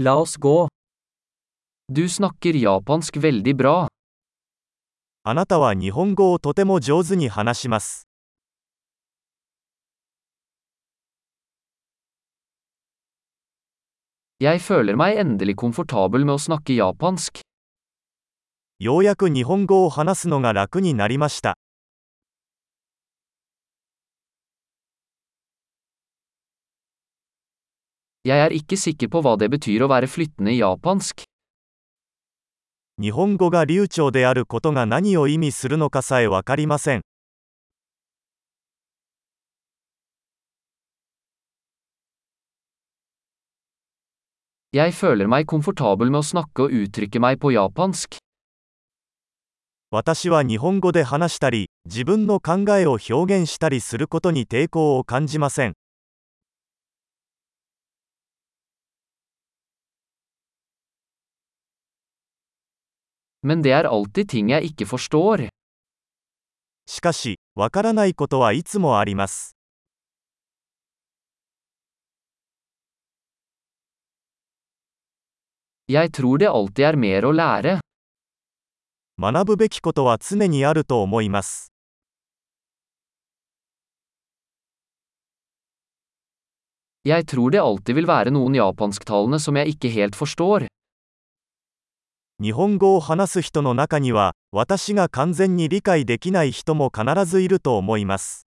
La oss gå. Du snakker japansk veldig bra. あなたは日本語をとても上手に話します。Jeg føler meg endelig komfortabel med å snakke japansk. ようやく日本語を話すのが楽になりました。Jeg er ikke sikker på hva det betyr å være flyttende i japansk. 日本語が流暢であることが何を意味するのかさえわかりません。Jeg føler meg komfortabel med å snakke og uttrykke meg på japansk. 私は日本語で話したり、自分の考えを表現したりすることに抵抗を感じません。Men det er alltid ting jeg ikke forstår. しかし、わからないことはいつもあります。 Jeg tror det alltid er mer å lære. 学ぶべきことは常にあると思います。 Jeg tror det alltid vil være noen japansktalende som jeg ikke helt forstår. 日本語を話す人の中には、私が完全に理解できない人も必ずいると思います。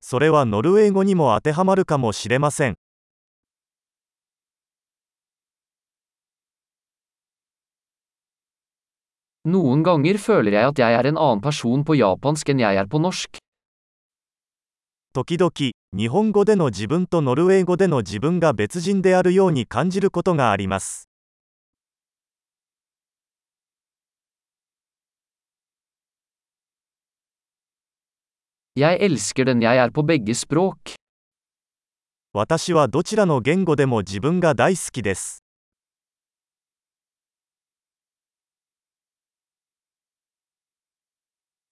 それはノルウェー語にも当てはまるかもしれません。Noen ganger føler jeg at jeg er en annen person på japansk enn jeg er på norsk. 時々、日本語での自分とノルウェー語での自分が別人であるように感じることがあります。Jeg elsker den jeg er på begge språk. 私はどちらの言語でも自分が大好きです。